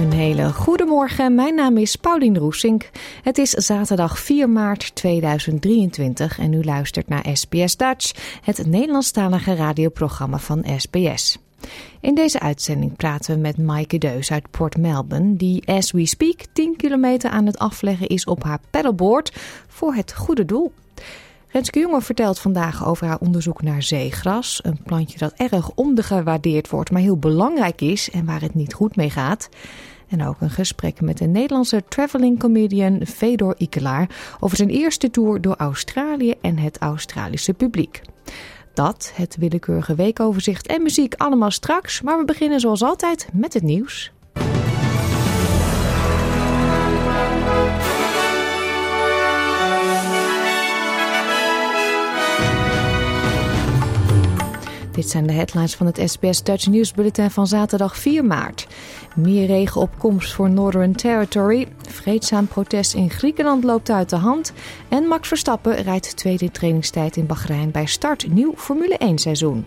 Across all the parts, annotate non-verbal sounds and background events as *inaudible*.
Een hele goede morgen. Mijn naam is Paulien Roesink. Het is zaterdag 4 maart 2023 en u luistert naar SBS Dutch, het Nederlandstalige radioprogramma van SBS. In deze uitzending praten we met Maaike Deus uit Port Melbourne, die as we speak 10 kilometer aan het afleggen is op haar paddleboard voor het goede doel. Renske Jonge vertelt vandaag over haar onderzoek naar zeegras. Een plantje dat erg ondergewaardeerd wordt, maar heel belangrijk is en waar het niet goed mee gaat. En ook een gesprek met de Nederlandse traveling comedian Fedor Ikelaar over zijn eerste tour door Australië en het Australische publiek. Dat, het willekeurige weekoverzicht en muziek allemaal straks, maar we beginnen zoals altijd met het nieuws. Dit zijn de headlines van het SBS Dutch News Bulletin van zaterdag 4 maart. Meer regen op komst voor Northern Territory. Vreedzaam protest in Griekenland loopt uit de hand. En Max Verstappen rijdt tweede trainingstijd in Bahrein bij start nieuw Formule 1 seizoen.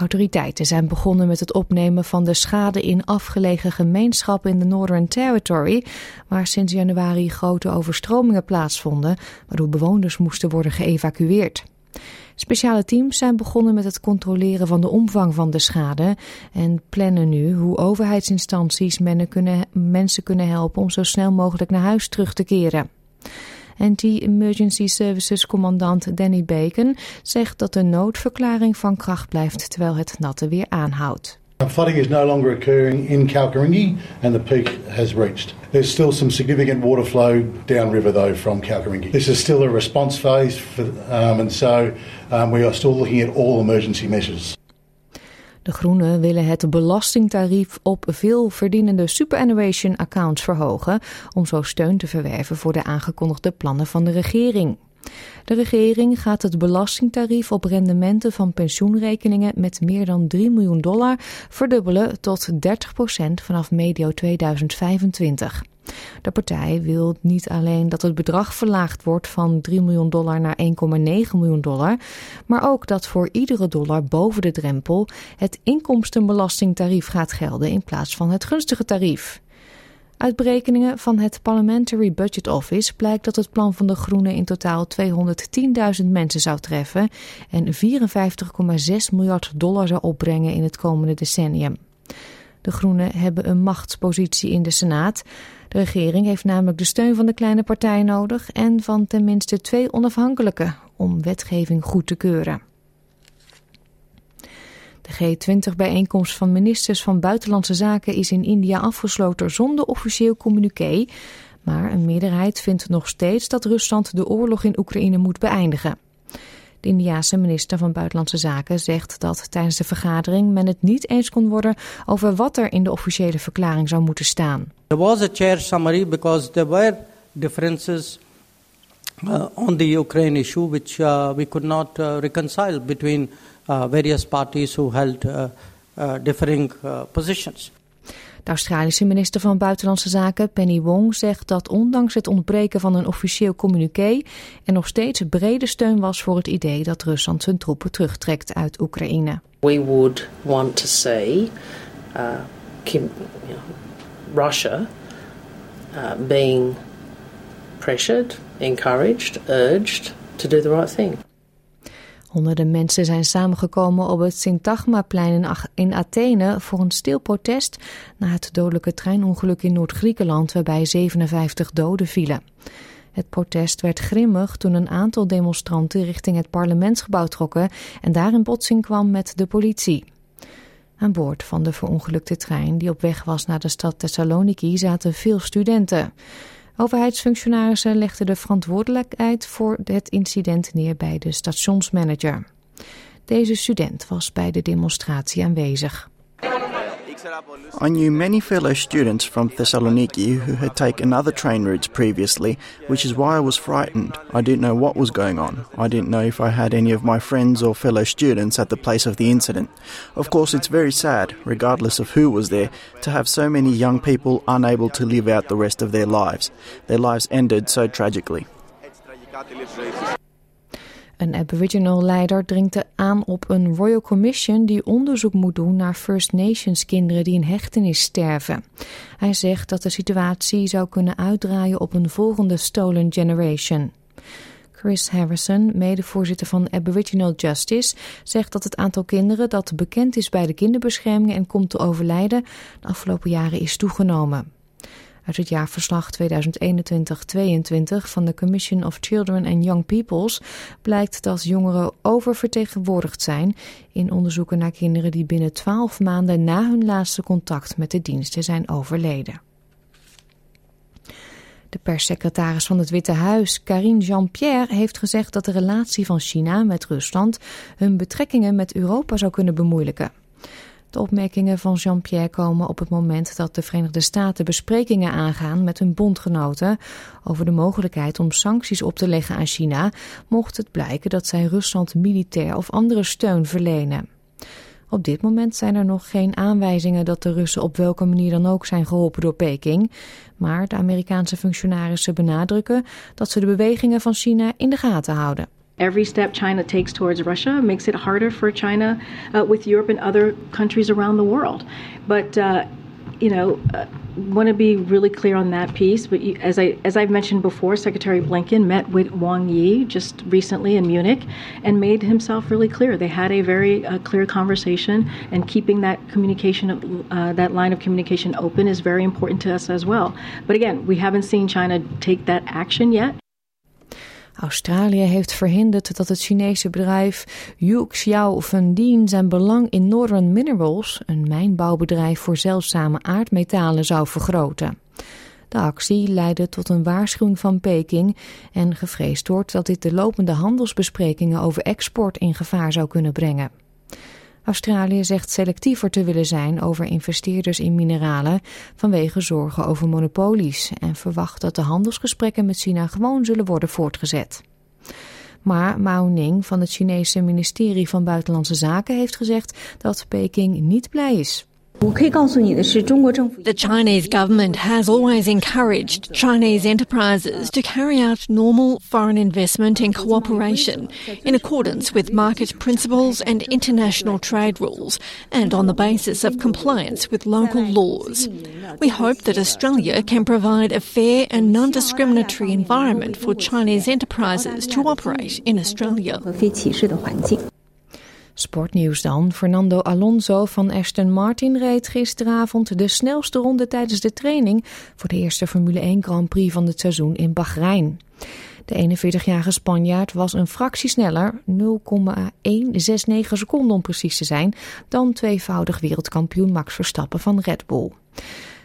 Autoriteiten zijn begonnen met het opnemen van de schade in afgelegen gemeenschappen in de Northern Territory, waar sinds januari grote overstromingen plaatsvonden, waardoor bewoners moesten worden geëvacueerd. Speciale teams zijn begonnen met het controleren van de omvang van de schade en plannen nu hoe overheidsinstanties mensen kunnen helpen om zo snel mogelijk naar huis terug te keren. Anti-Emergency Services commandant Danny Bacon zegt dat de noodverklaring van kracht blijft terwijl het natte weer aanhoudt. Flooding is no longer occurring in Kalkaringi and the peak has reached. There's still some significant water flow downriver though from Kalkaringi. This is still a response phase for, um, and so um, we are still looking at all emergency measures. De Groenen willen het belastingtarief op veel verdienende superannuation accounts verhogen om zo steun te verwerven voor de aangekondigde plannen van de regering. De regering gaat het belastingtarief op rendementen van pensioenrekeningen met meer dan 3 miljoen dollar verdubbelen tot 30% vanaf medio 2025. De partij wil niet alleen dat het bedrag verlaagd wordt van 3 miljoen dollar naar 1,9 miljoen dollar, maar ook dat voor iedere dollar boven de drempel het inkomstenbelastingtarief gaat gelden in plaats van het gunstige tarief. Uit berekeningen van het Parliamentary Budget Office blijkt dat het plan van de Groenen in totaal 210.000 mensen zou treffen en 54,6 miljard dollar zou opbrengen in het komende decennium. De Groenen hebben een machtspositie in de Senaat. De regering heeft namelijk de steun van de kleine partij nodig en van tenminste twee onafhankelijke om wetgeving goed te keuren. De G20-bijeenkomst van ministers van Buitenlandse Zaken is in India afgesloten zonder officieel communiqué. Maar een meerderheid vindt nog steeds dat Rusland de oorlog in Oekraïne moet beëindigen. De Indiase minister van Buitenlandse Zaken zegt dat tijdens de vergadering men het niet eens kon worden over wat er in de officiële verklaring zou moeten staan. There was a chair summary because there were differences uh, on the Ukraine issue which uh, we could not uh, reconcile between uh, various parties who held differing positions. De Australische minister van Buitenlandse Zaken, Penny Wong, zegt dat ondanks het ontbreken van een officieel communiqué er nog steeds brede steun was voor het idee dat Rusland zijn troepen terugtrekt uit Oekraïne. We would want to see uh, Kim, you know, Russia uh, being pressured, encouraged, urged to do the right thing. Honderden mensen zijn samengekomen op het Syntagmaplein in Athene voor een stil protest na het dodelijke treinongeluk in Noord-Griekenland waarbij 57 doden vielen. Het protest werd grimmig toen een aantal demonstranten richting het parlementsgebouw trokken en daar in botsing kwam met de politie. Aan boord van de verongelukte trein die op weg was naar de stad Thessaloniki zaten veel studenten. Overheidsfunctionarissen legden de verantwoordelijkheid voor het incident neer bij de stationsmanager. Deze student was bij de demonstratie aanwezig. I knew many fellow students from Thessaloniki who had taken other train routes previously, which is why I was frightened. I didn't know what was going on. I didn't know if I had any of my friends or fellow students at the place of the incident. Of course, it's very sad, regardless of who was there, to have so many young people unable to live out the rest of their lives. Their lives ended so tragically. Een Aboriginal-leider dringt aan op een Royal Commission die onderzoek moet doen naar First Nations kinderen die in hechtenis sterven. Hij zegt dat de situatie zou kunnen uitdraaien op een volgende Stolen Generation. Chris Harrison, medevoorzitter van Aboriginal Justice, zegt dat het aantal kinderen dat bekend is bij de kinderbescherming en komt te overlijden de afgelopen jaren is toegenomen. Uit het jaarverslag 2021-22 van de Commission of Children and Young Peoples blijkt dat jongeren oververtegenwoordigd zijn in onderzoeken naar kinderen die binnen 12 maanden na hun laatste contact met de diensten zijn overleden. De perssecretaris van het Witte Huis, Karine Jean-Pierre, heeft gezegd dat de relatie van China met Rusland hun betrekkingen met Europa zou kunnen bemoeilijken. De opmerkingen van Jean-Pierre komen op het moment dat de Verenigde Staten besprekingen aangaan met hun bondgenoten over de mogelijkheid om sancties op te leggen aan China, mocht het blijken dat zij Rusland militair of andere steun verlenen. Op dit moment zijn er nog geen aanwijzingen dat de Russen op welke manier dan ook zijn geholpen door Peking, maar de Amerikaanse functionarissen benadrukken dat ze de bewegingen van China in de gaten houden. Every step China takes towards Russia makes it harder for China uh, with Europe and other countries around the world. But uh, you know, uh, want to be really clear on that piece. But you, as I as I've mentioned before, Secretary Blinken met with Wang Yi just recently in Munich and made himself really clear. They had a very uh, clear conversation, and keeping that communication, uh, that line of communication open, is very important to us as well. But again, we haven't seen China take that action yet. Australië heeft verhinderd dat het Chinese bedrijf Yu Xiao Fundin zijn belang in Northern Minerals, een mijnbouwbedrijf voor zeldzame aardmetalen, zou vergroten. De actie leidde tot een waarschuwing van Peking en gevreesd wordt dat dit de lopende handelsbesprekingen over export in gevaar zou kunnen brengen. Australië zegt selectiever te willen zijn over investeerders in mineralen vanwege zorgen over monopolies en verwacht dat de handelsgesprekken met China gewoon zullen worden voortgezet. Maar Mao Ning van het Chinese ministerie van Buitenlandse Zaken heeft gezegd dat Peking niet blij is The Chinese government has always encouraged Chinese enterprises to carry out normal foreign investment and cooperation in accordance with market principles and international trade rules and on the basis of compliance with local laws. We hope that Australia can provide a fair and non-discriminatory environment for Chinese enterprises to operate in Australia. Sportnieuws dan. Fernando Alonso van Aston Martin reed gisteravond de snelste ronde tijdens de training voor de eerste Formule 1 Grand Prix van het seizoen in Bahrein. De 41-jarige Spanjaard was een fractie sneller, 0,169 seconden om precies te zijn, dan tweevoudig wereldkampioen Max Verstappen van Red Bull.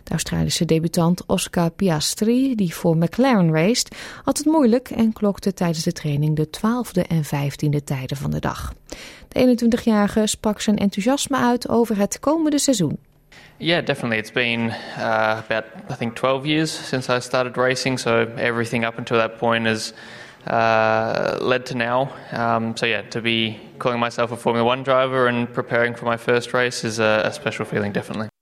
De Australische debutant Oscar Piastri, die voor McLaren raced, had het moeilijk en klokte tijdens de training de 12e en 15e tijden van de dag. De 21-jarige sprak zijn enthousiasme uit over het komende seizoen. Yeah, definitely. It's been uh, about I think 12 years since I started racing, so everything up until that point has uh, led to now. Um, so yeah, to be calling myself a Formula One driver and preparing for my first race is a, a special feeling, definitely.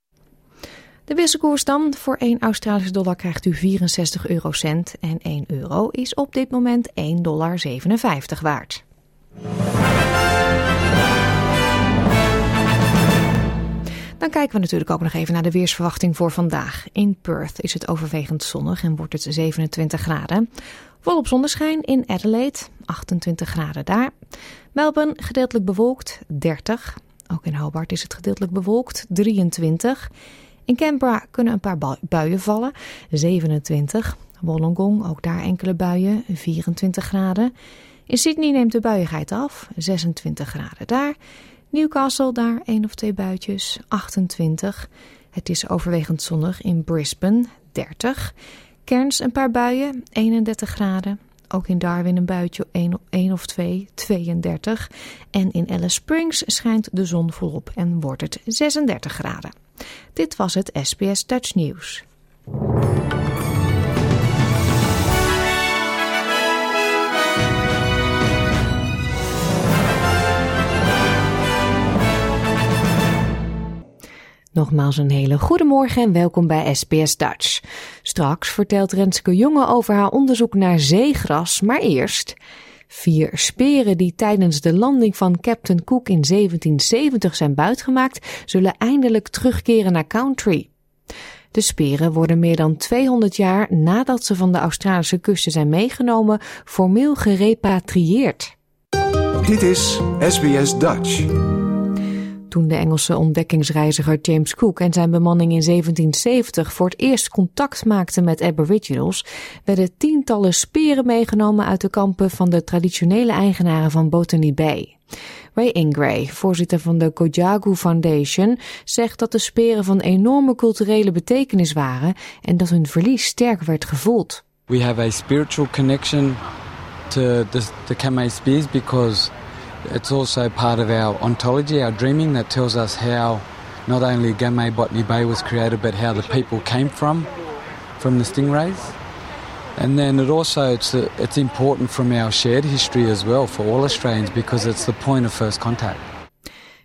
De wisselkoers dan. Voor 1 Australische dollar krijgt u 64 eurocent en 1 euro is op dit moment 1,57 dollar waard. Dan kijken we natuurlijk ook nog even naar de weersverwachting voor vandaag. In Perth is het overwegend zonnig en wordt het 27 graden. Volop zonneschijn in Adelaide, 28 graden daar. Melbourne gedeeltelijk bewolkt, 30. Ook in Hobart is het gedeeltelijk bewolkt, 23. In Canberra kunnen een paar buien vallen, 27. Wollongong, ook daar enkele buien, 24 graden. In Sydney neemt de buiigheid af, 26 graden daar. Newcastle daar één of twee buitjes, 28. Het is overwegend zonnig in Brisbane, 30. Cairns een paar buien, 31 graden. Ook in Darwin een buitje, 1 of 2, 32. En in Alice Springs schijnt de zon volop en wordt het 36 graden. Dit was het SBS Dutch News. Nogmaals een hele goede morgen en welkom bij SBS Dutch. Straks vertelt Renske Jonge over haar onderzoek naar zeegras, maar eerst... Vier speren die tijdens de landing van Captain Cook in 1770 zijn buitgemaakt, zullen eindelijk terugkeren naar Country. De speren worden meer dan 200 jaar nadat ze van de Australische kusten zijn meegenomen, formeel gerepatrieerd. Dit is SBS Dutch. Toen de Engelse ontdekkingsreiziger James Cook en zijn bemanning in 1770 voor het eerst contact maakten met Aboriginals, werden tientallen speren meegenomen uit de kampen van de traditionele eigenaren van Botany Bay. Ray Ingray, voorzitter van de Kojagu Foundation, zegt dat de speren van enorme culturele betekenis waren en dat hun verlies sterk werd gevoeld. We have a spiritual connection to the, the because It's also part of our ontology, our dreaming, that tells us how not only Gamay Botany Bay was created, but how the people came from, from the stingrays. And then it also it's, it's important from our shared history as well for all Australians because it's the point of first contact.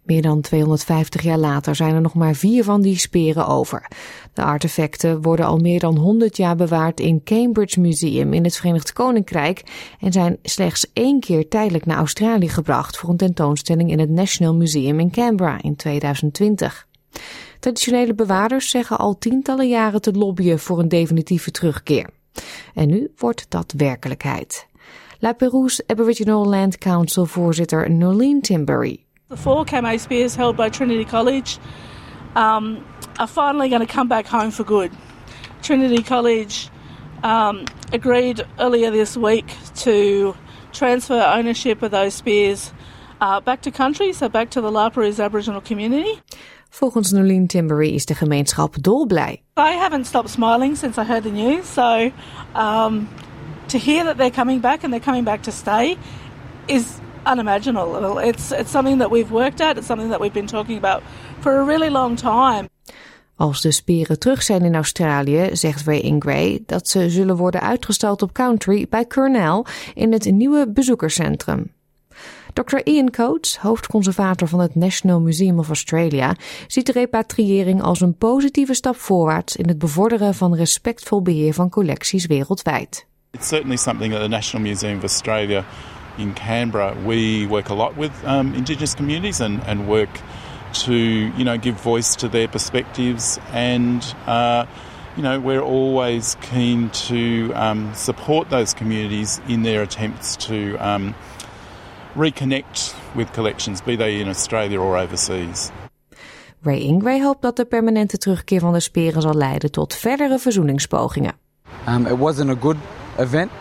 Meer dan 250 jaar later zijn er nog maar vier van die speren over. De artefacten worden al meer dan 100 jaar bewaard in Cambridge Museum in het Verenigd Koninkrijk en zijn slechts één keer tijdelijk naar Australië gebracht voor een tentoonstelling in het National Museum in Canberra in 2020. Traditionele bewaarders zeggen al tientallen jaren te lobbyen voor een definitieve terugkeer. En nu wordt dat werkelijkheid. La Perouse Aboriginal Land Council voorzitter Nolene Timbury The four camo spears held by Trinity College um, are finally going to come back home for good. Trinity College um, agreed earlier this week to transfer ownership of those spears uh, back to country, so back to the La Perouse Aboriginal community. Volgens Nolene Timbery is de gemeenschap dolblij. I haven't stopped smiling since I heard the news, so um, to hear that they're coming back and they're coming back to stay is unimaginable. It's, it's something that we've worked at, it's something that we've been talking about for a really long time. Als de speren terug zijn in Australië, zegt Ray Ingray dat ze zullen worden uitgestald op Country bij Cornell in het nieuwe bezoekerscentrum. Dr. Ian Coates, hoofdconservator van het National Museum of Australia, ziet de repatriëring als een positieve stap voorwaarts in het bevorderen van respectvol beheer van collecties wereldwijd. It's certainly something that the National Museum of Australia in Canberra, we work a lot with um, Indigenous communities and, and work to, you know, give voice to their perspectives. And, uh, you know, we're always keen to um, support those communities in their attempts to um, reconnect with collections, be they in Australia or overseas. Ray Ingray hoopt dat de permanente terugkeer van de speren zal leiden tot verdere verzoeningspogingen. Um, it wasn't a good event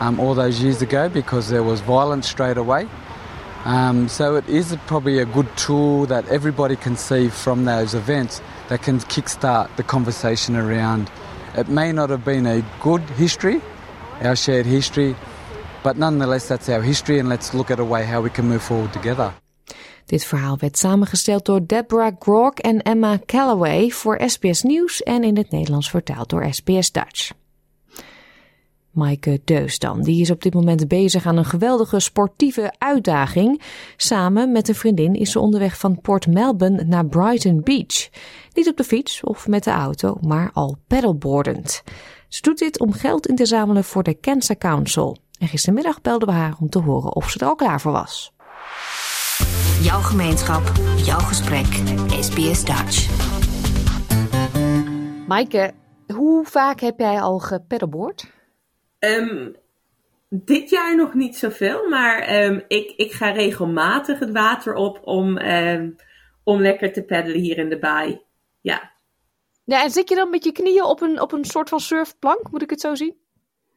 um, all those years ago because there was violence straight away. Um, so it is probably a good tool that everybody can see from those events that can kickstart the conversation around. It may not have been a good history, our shared history, but nonetheless that's our history and let's look at a way how we can move forward together. Dit verhaal werd samengesteld door Deborah Grok en Emma Calloway voor SBS Nieuws en in het Nederlands vertaald door SBS Dutch. Maaike Deus dan. Die is op dit moment bezig aan een geweldige sportieve uitdaging. Samen met een vriendin is ze onderweg van Port Melbourne naar Brighton Beach. Niet op de fiets of met de auto, maar al paddleboardend. Ze doet dit om geld in te zamelen voor de Cancer Council. En gistermiddag belden we haar om te horen of ze er al klaar voor was. Jouw gemeenschap, jouw gesprek. SBS Dutch. Maaike, hoe vaak heb jij al gepaddleboard? Um, dit jaar nog niet zoveel, maar um, ik, ik ga regelmatig het water op om, um, om lekker te paddelen hier in de baai. Ja. Ja, en zit je dan met je knieën op een, op een soort van surfplank, moet ik het zo zien?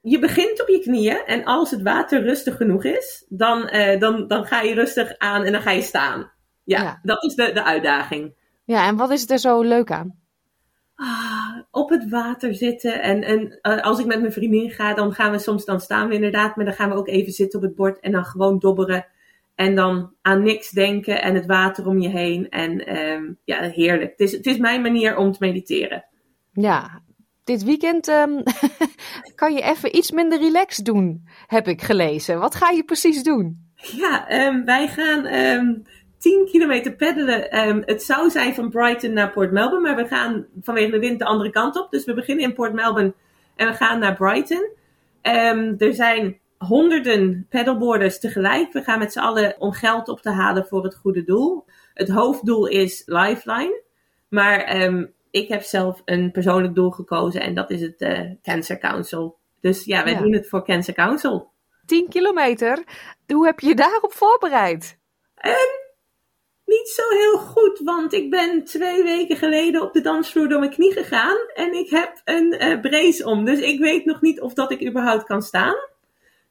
Je begint op je knieën en als het water rustig genoeg is, dan, uh, dan, dan ga je rustig aan en dan ga je staan. Ja, ja. dat is de, de uitdaging. Ja, en wat is er zo leuk aan? Ah, op het water zitten. En, en uh, als ik met mijn vriendin ga, dan gaan we soms, dan staan we inderdaad, maar dan gaan we ook even zitten op het bord en dan gewoon dobberen. En dan aan niks denken en het water om je heen. En um, ja, heerlijk. Het is, het is mijn manier om te mediteren. Ja, dit weekend um, *laughs* kan je even iets minder relaxed doen, heb ik gelezen. Wat ga je precies doen? Ja, um, wij gaan 10 kilometer peddelen. Um, het zou zijn van Brighton naar Port Melbourne, maar we gaan vanwege de wind de andere kant op. Dus we beginnen in Port Melbourne en we gaan naar Brighton. Um, er zijn honderden paddleboarders tegelijk. We gaan met z'n allen om geld op te halen voor het goede doel. Het hoofddoel is Lifeline. Maar um, ik heb zelf een persoonlijk doel gekozen en dat is het uh, Cancer Council. Dus ja, wij ja. doen het voor Cancer Council. 10 kilometer? Hoe heb je je daarop voorbereid? Um, niet zo heel goed, want ik ben twee weken geleden op de dansvloer door mijn knie gegaan en ik heb een uh, brace om. Dus ik weet nog niet of dat ik überhaupt kan staan.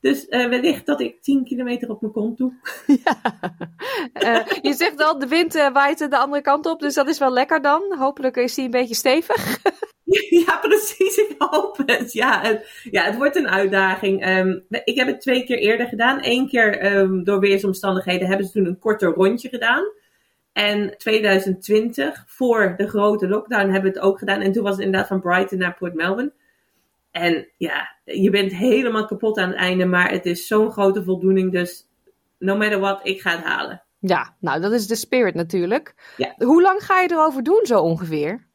Dus uh, wellicht dat ik 10 kilometer op mijn kont doe. *laughs* Ja. Uh, je zegt al, de wind waait de andere kant op, dus dat is wel lekker dan. Hopelijk is die een beetje stevig. *laughs* ja, precies. Ik hoop het. Ja, het, ja, het wordt een uitdaging. Um, ik heb het twee keer eerder gedaan. Eén keer um, door weersomstandigheden hebben ze toen een korter rondje gedaan. En 2020, voor de grote lockdown, hebben we het ook gedaan. En toen was het inderdaad van Brighton naar Port Melbourne. En ja, je bent helemaal kapot aan het einde, maar het is zo'n grote voldoening. Dus no matter what, ik ga het halen. Ja, nou dat is de spirit natuurlijk. Ja. Hoe lang ga je erover doen zo ongeveer?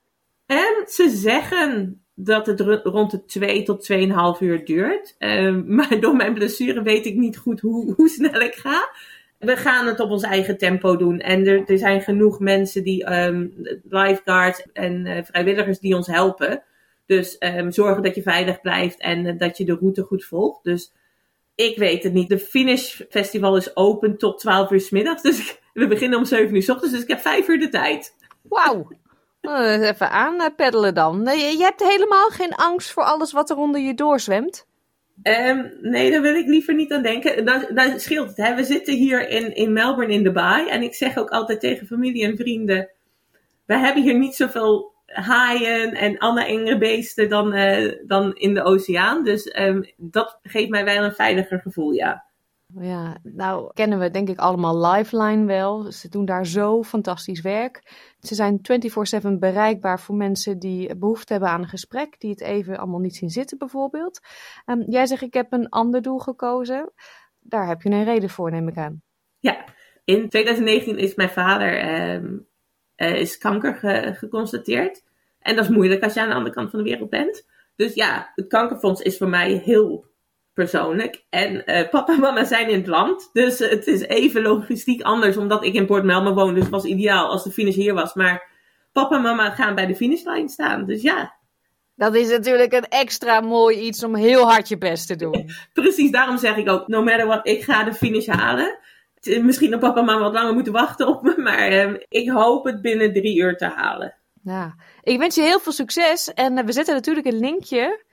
En ze zeggen dat het rond de 2 tot 2,5 uur duurt. Um, *laughs* maar door mijn blessure weet ik niet goed hoe, hoe snel ik ga we gaan het op ons eigen tempo doen. En er, er zijn genoeg mensen die, um, lifeguards en uh, vrijwilligers die ons helpen. Dus um, zorgen dat je veilig blijft en uh, dat je de route goed volgt. Dus ik weet het niet. De Finish Festival is open tot 12 uur s middags. Dus we beginnen om 7 uur s ochtends. Dus ik heb 5 uur de tijd. Wauw. Nou, even aan peddelen dan. Je hebt helemaal geen angst voor alles wat er onder je doorzwemt? Um, nee, daar wil ik liever niet aan denken. Dan, dan scheelt het. Hè? We zitten hier in, in Melbourne in de baai. En ik zeg ook altijd tegen familie en vrienden: we hebben hier niet zoveel haaien en andere enge beesten dan, uh, dan in de oceaan. Dus um, dat geeft mij wel een veiliger gevoel, ja. Ja, nou kennen we denk ik allemaal Lifeline wel. Ze doen daar zo fantastisch werk. Ze zijn 24/7 bereikbaar voor mensen die behoefte hebben aan een gesprek, die het even allemaal niet zien zitten bijvoorbeeld. Um, jij zegt ik heb een ander doel gekozen. Daar heb je een reden voor, neem ik aan. Ja, in 2019 is mijn vader um, uh, is kanker ge geconstateerd. En dat is moeilijk als je aan de andere kant van de wereld bent. Dus ja, het kankerfonds is voor mij heel persoonlijk. En uh, papa en mama zijn in het land. Dus uh, het is even logistiek anders, omdat ik in Port Melbourne woon. Dus het was ideaal als de finish hier was. Maar papa en mama gaan bij de finishlijn staan. Dus ja. Dat is natuurlijk een extra mooi iets om heel hard je best te doen. *laughs* Precies, daarom zeg ik ook, no matter what, ik ga de finish halen. Misschien dat papa en mama wat langer moeten wachten op me. Maar uh, ik hoop het binnen drie uur te halen. Ja, ik wens je heel veel succes. En eh, we zetten natuurlijk een linkje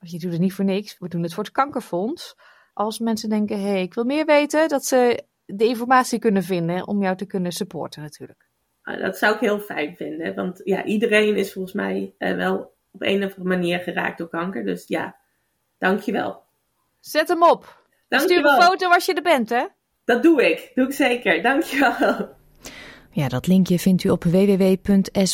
je doet het niet voor niks. We doen het voor het kankerfonds. Als mensen denken, hé, hey, ik wil meer weten, dat ze de informatie kunnen vinden om jou te kunnen supporten natuurlijk. Ah, dat zou ik heel fijn vinden. Want ja, iedereen is volgens mij uh, wel op een of andere manier geraakt door kanker. Dus ja, dankjewel. Zet hem op. Dankjewel. Stuur een foto als je er bent, hè? Dat doe ik. Doe ik zeker. Dankjewel. Ja, dat linkje vindt u op www.sbs.com.au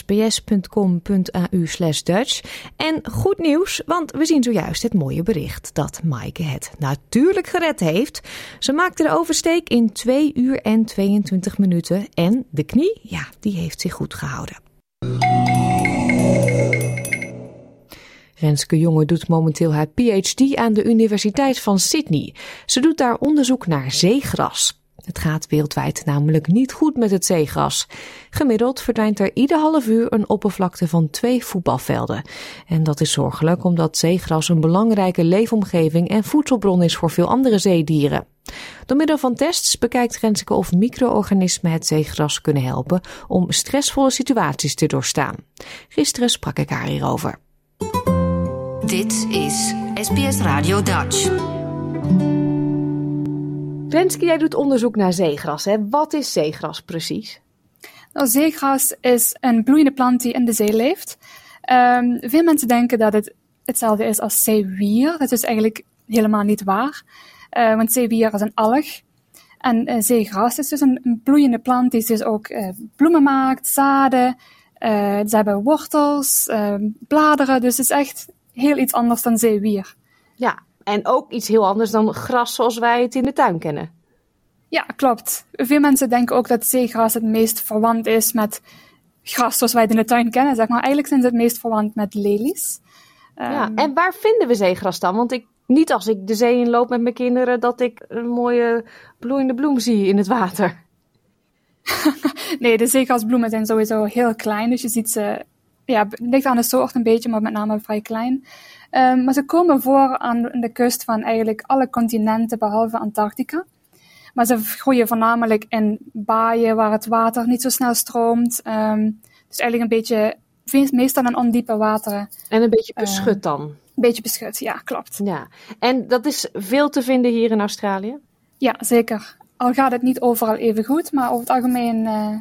Dutch. En goed nieuws, want we zien zojuist het mooie bericht dat Maaike het natuurlijk gered heeft. Ze maakte de oversteek in 2 uur en 22 minuten en de knie, ja, die heeft zich goed gehouden. Renske Jonge doet momenteel haar PhD aan de Universiteit van Sydney. Ze doet daar onderzoek naar zeegras. Het gaat wereldwijd namelijk niet goed met het zeegras. Gemiddeld verdwijnt er ieder half uur een oppervlakte van twee voetbalvelden. En dat is zorgelijk omdat zeegras een belangrijke leefomgeving en voedselbron is voor veel andere zeedieren. Door middel van tests bekijkt Renske of micro-organismen het zeegras kunnen helpen om stressvolle situaties te doorstaan. Gisteren sprak ik haar hierover. Dit is SBS Radio Dutch. Renske, jij doet onderzoek naar zeegras. Hè? Wat is zeegras precies? Nou, zeegras is een bloeiende plant die in de zee leeft. Um, veel mensen denken dat het hetzelfde is als zeewier. Dat is eigenlijk helemaal niet waar. Uh, want zeewier is een alg. En uh, zeegras is dus een, een, bloeiende plant die dus ook uh, bloemen maakt, zaden. ze hebben wortels, ehm, bladeren. Dus het is echt heel iets anders dan zeewier. Ja, en ook iets heel anders dan gras zoals wij het in de tuin kennen. Ja, klopt. Veel mensen denken ook dat zeegras het meest verwant is met gras zoals wij het in de tuin kennen. Zeg maar. Eigenlijk zijn ze het meest verwant met lelies. Ja, um, en waar vinden we zeegras dan? Want ik, niet als ik de zee inloop met mijn kinderen dat ik een mooie bloeiende bloem zie in het water. *laughs* nee, de zeegrasbloemen zijn sowieso heel klein. Dus je ziet ze, ja, het ligt aan de soort een beetje, maar met name vrij klein. Um, maar ze komen voor aan de kust van eigenlijk alle continenten behalve Antarctica. Maar ze groeien voornamelijk in baaien waar het water niet zo snel stroomt. Um, dus eigenlijk een beetje, meestal in ondiepe wateren. En een beetje beschut dan? Een beetje beschut, ja, klopt. Ja. En dat is veel te vinden hier in Australië? Ja, zeker. Al gaat het niet overal even goed, maar over het algemeen, uh,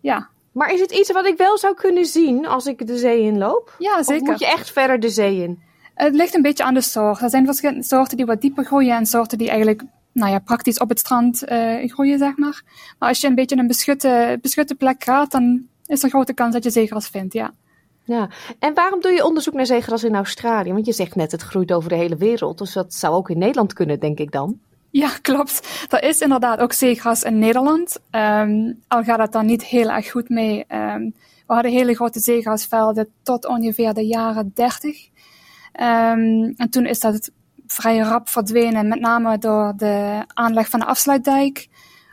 ja. Maar is het iets wat ik wel zou kunnen zien als ik de zee inloop? Ja, zeker. Of moet je echt verder de zee in? Het ligt een beetje aan de soort. Er zijn verschillende soorten die wat dieper groeien en soorten die eigenlijk nou ja, praktisch op het strand uh, groeien, zeg maar. Maar als je een beetje een beschutte, beschutte plek gaat, dan is er grote kans dat je zeegras vindt, ja. Ja, en waarom doe je onderzoek naar zeegras in Australië? Want je zegt net, het groeit over de hele wereld. Dus dat zou ook in Nederland kunnen, denk ik dan. Ja, *laughs* klopt. Er is inderdaad ook zeegras in Nederland. Um, al gaat het dan niet heel erg goed mee. Um, we hadden hele grote zeegrasvelden tot ongeveer de jaren 30. Um, en toen is dat vrij rap verdwenen, met name door de aanleg van de afsluitdijk.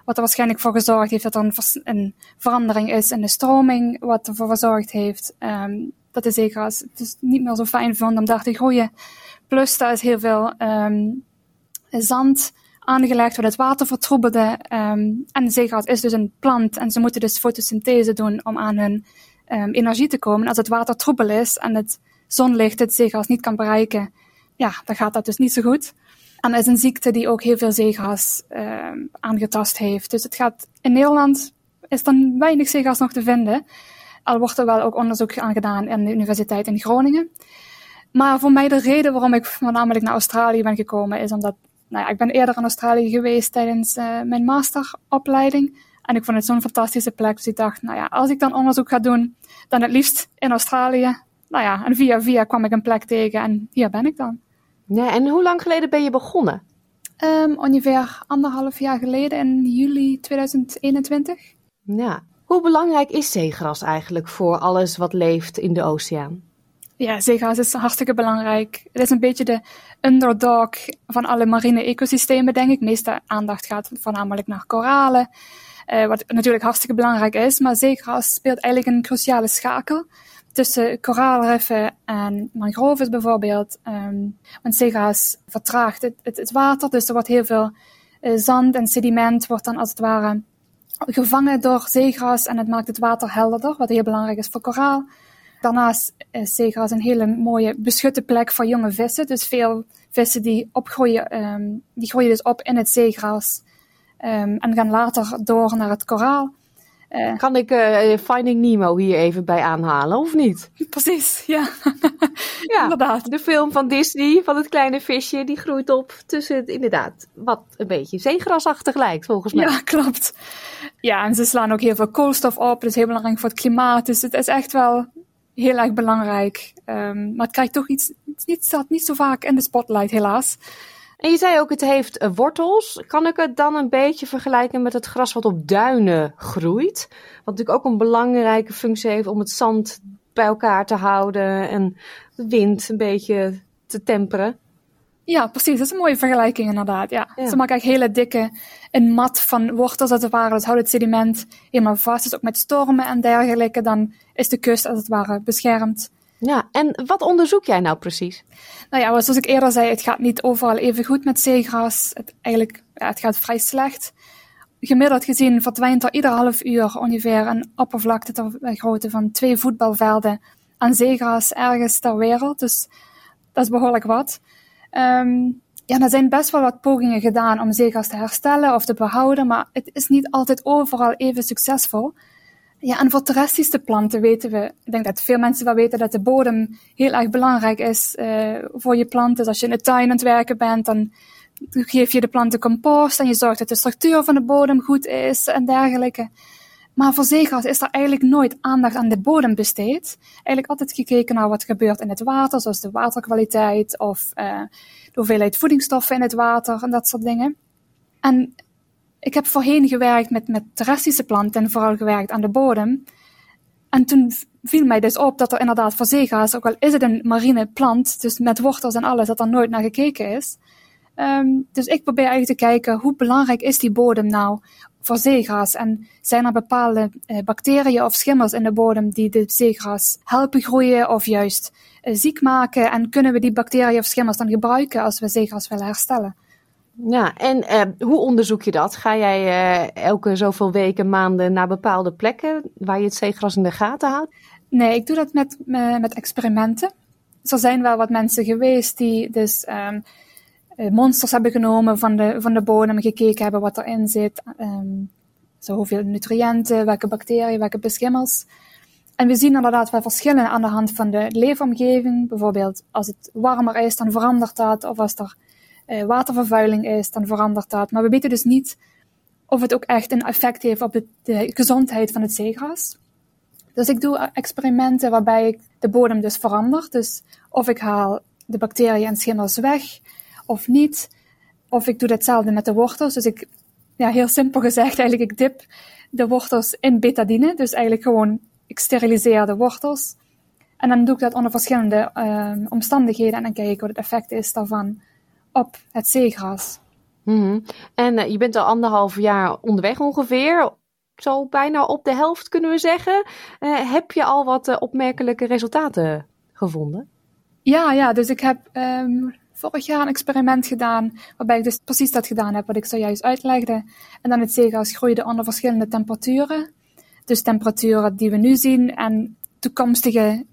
Wat er waarschijnlijk voor gezorgd heeft dat er een, een verandering is in de stroming, wat ervoor gezorgd heeft um, dat de zeegras het niet meer zo fijn vond om daar te groeien. Plus, daar is heel veel um, zand aangelegd, wat het water vertroebelde. En de is dus een plant en ze moeten dus fotosynthese doen om aan hun energie te komen. Als het water troebel is en het zonlicht het zeegras niet kan bereiken, ja, dan gaat dat dus niet zo goed. En dat is een ziekte die ook heel veel zeegras uh, aangetast heeft. Dus het gaat in Nederland is dan weinig zeegras nog te vinden. Al wordt er wel ook onderzoek aan gedaan in de Universiteit in Groningen. Maar voor mij de reden waarom ik voornamelijk naar Australië ben gekomen is omdat nou ja, ik ben eerder in Australië geweest tijdens uh, mijn masteropleiding. En ik vond het zo'n fantastische plek. Dus ik dacht, nou ja, als ik dan onderzoek ga doen, dan het liefst in Australië. Nou ja, en via via kwam ik een plek tegen en hier ben ik dan. Ja, en hoe lang geleden ben je begonnen? Um, ongeveer anderhalf jaar geleden, in juli 2021. Ja. Hoe belangrijk is zeegras eigenlijk voor alles wat leeft in de oceaan? Ja, zeegras is hartstikke belangrijk. Het is een beetje de underdog van alle marine ecosystemen, denk ik. De meeste aandacht gaat voornamelijk naar koralen, uh, wat natuurlijk hartstikke belangrijk is. Maar zeegras speelt eigenlijk een cruciale schakel tussen koraalriffen en mangroves bijvoorbeeld. Um, want zeegas vertraagt het, het, water, dus er wordt heel veel uh, zand en sediment wordt dan als het ware gevangen door zeegras en het maakt het water helderder, wat heel belangrijk is voor koraal. Daarnaast is zeegras een hele mooie beschutte plek voor jonge vissen. Dus veel vissen die opgroeien, um, die groeien dus op in het zeegras um, en gaan later door naar het koraal. Uh, kan ik uh, Finding Nemo hier even bij aanhalen, of niet? *laughs* Precies, ja. *laughs* ja, inderdaad. De film van Disney, van het kleine visje, die groeit op tussen het, inderdaad, wat een beetje zeegrasachtig lijkt, volgens mij. Ja, *laughs* klopt. Ja, en ze slaan ook heel veel koolstof op, dat is heel belangrijk voor het klimaat, dus het is echt wel heel erg belangrijk. Um, maar het krijgt toch iets, het staat niet zo vaak in de spotlight, helaas. En je zei ook, het heeft uh, wortels. Kan ik het dan een beetje vergelijken met het gras wat op duinen groeit? Wat natuurlijk ook een belangrijke functie heeft om het zand bij elkaar te houden en de wind een beetje te temperen. Ja, precies. Dat is een mooie vergelijking inderdaad. Ja. Ze maken eigenlijk hele dikke, een mat van wortels als het ware. Dat houdt het sediment helemaal vast. Dus ook met stormen en dergelijke, dan is de kust als het ware beschermd. Ja, en wat onderzoek jij nou precies? Nou ja, zoals ik eerder zei, het gaat niet overal even goed met zeegras. Het, eigenlijk, ja, het gaat vrij slecht. Gemiddeld gezien verdwijnt er ieder half uur ongeveer een oppervlakte ter grootte van twee voetbalvelden aan zeegras ergens ter wereld. Dus dat is behoorlijk wat. Um, ja, er zijn best wel wat pogingen gedaan om zeegras te herstellen of te behouden, maar het is niet altijd overal even succesvol. Ja, en voor terrestrische planten weten we, ik denk dat veel mensen wel weten dat de bodem heel erg belangrijk is uh, voor je planten. Dus als je in de tuin aan het werken bent, dan geef je de planten compost en je zorgt dat de structuur van de bodem goed is en dergelijke. Maar voor zeegras is er eigenlijk nooit aandacht aan de bodem besteed. Eigenlijk altijd gekeken naar wat gebeurt in het water, zoals de waterkwaliteit of uh, de hoeveelheid voedingsstoffen in het water en dat soort dingen. En ik heb voorheen gewerkt met, met terrestrische planten en vooral gewerkt aan de bodem. En toen viel mij dus op dat er inderdaad voor zeegaas, ook al is het een marine plant, dus met wortels en alles, dat er nooit naar gekeken is. Um, dus ik probeer eigenlijk te kijken hoe belangrijk is die bodem nou voor zeegras en zijn er bepaalde uh, bacteriën of schimmels in de bodem die de zeegras helpen groeien of juist uh, ziek maken en kunnen we die bacteriën of schimmels dan gebruiken als we zeegras willen herstellen. Ja, en uh, hoe onderzoek je dat? Ga jij uh, elke zoveel weken, maanden naar bepaalde plekken waar je het zeegras in de gaten houdt? Nee, ik doe dat met, met experimenten. Dus er zijn wel wat mensen geweest die dus um, monsters hebben genomen van de, van de bodem en gekeken hebben wat erin zit. Um, zo hoeveel nutriënten, welke bacteriën, welke beschimmels. En we zien inderdaad wel verschillen aan de hand van de leefomgeving. Bijvoorbeeld als het warmer is, dan verandert dat. Of als er uh, watervervuiling is, dan verandert dat. Maar we weten dus niet of het ook echt een effect heeft op de, gezondheid van het zeegras. Dus ik doe experimenten waarbij ik de bodem dus verander. Dus of ik haal de bacteriën en schimmels weg of niet. Of ik doe hetzelfde met de wortels. Dus ik, ja, heel simpel gezegd, eigenlijk ik dip de wortels in betadine. Dus eigenlijk gewoon, ik steriliseer de wortels. En dan doe ik dat onder verschillende uh, omstandigheden en dan kijk ik wat het effect is daarvan op het zeegras. Mm -hmm. En uh, je bent al anderhalf jaar onderweg ongeveer. Zo bijna op de helft kunnen we zeggen. Uh, heb je al wat uh, opmerkelijke resultaten gevonden? Ja, ja, dus ik heb um, vorig jaar een experiment gedaan. Waarbij ik dus precies dat gedaan heb wat ik zojuist uitlegde. En dan het zeegras groeide onder verschillende temperaturen. Dus temperaturen die we nu zien en toekomstige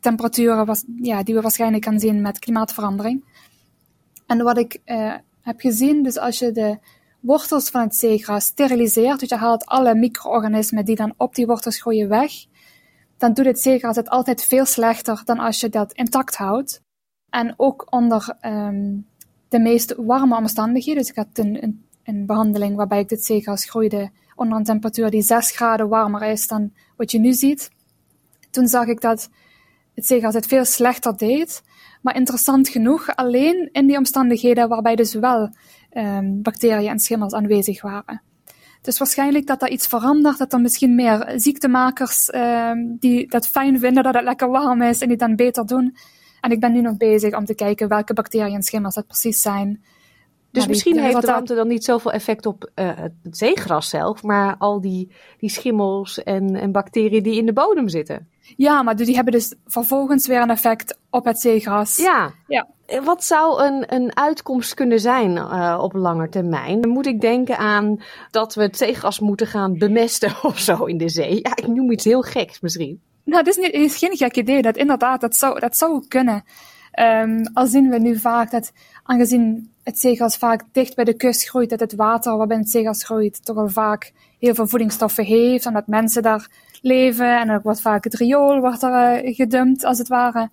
temperaturen was, ja, die we waarschijnlijk gaan zien met klimaatverandering. En wat ik uh, heb gezien, dus als je de wortels van het zeegras steriliseert, dus je haalt alle micro-organismen die dan op die wortels groeien weg, dan doet het zeegras het altijd veel slechter dan als je dat intact houdt. En ook onder um, de meest warme omstandigheden, dus ik had een, een, een behandeling waarbij ik dit zeegras groeide onder een temperatuur die 6 graden warmer is dan wat je nu ziet. Toen zag ik dat het zeegras het veel slechter deed. Maar interessant genoeg, alleen in die omstandigheden waarbij dus wel um, bacteriën en schimmels aanwezig waren. Dus waarschijnlijk dat er iets verandert, dat er misschien meer ziektemakers um, die dat fijn vinden dat het lekker warm is en die dan beter doen. En ik ben nu nog bezig om te kijken welke bacteriën en schimmels dat precies zijn. Dus misschien heeft de warmte dan niet zoveel effect op uh, het zeegras zelf, maar al die, die schimmels en, en bacteriën die in de bodem zitten. Ja, maar die hebben dus vervolgens weer een effect op het zeegras. Ja. ja. Wat zou een, een uitkomst kunnen zijn uh, op lange termijn? Dan moet ik denken aan dat we het zeegras moeten gaan bemesten *laughs* of zo in de zee. Ja, ik noem iets heel geks misschien. Nou, dat is, niet, is geen gek idee. Dat inderdaad, dat zou, dat zou kunnen. Um, al zien we nu vaak dat, aangezien het zeegras vaak dicht bij de kust groeit, dat het water waarin het zeegras groeit toch al vaak heel veel voedingsstoffen heeft en dat mensen daar leven en er wordt vaak het riool wordt er uh, gedumpt als het ware.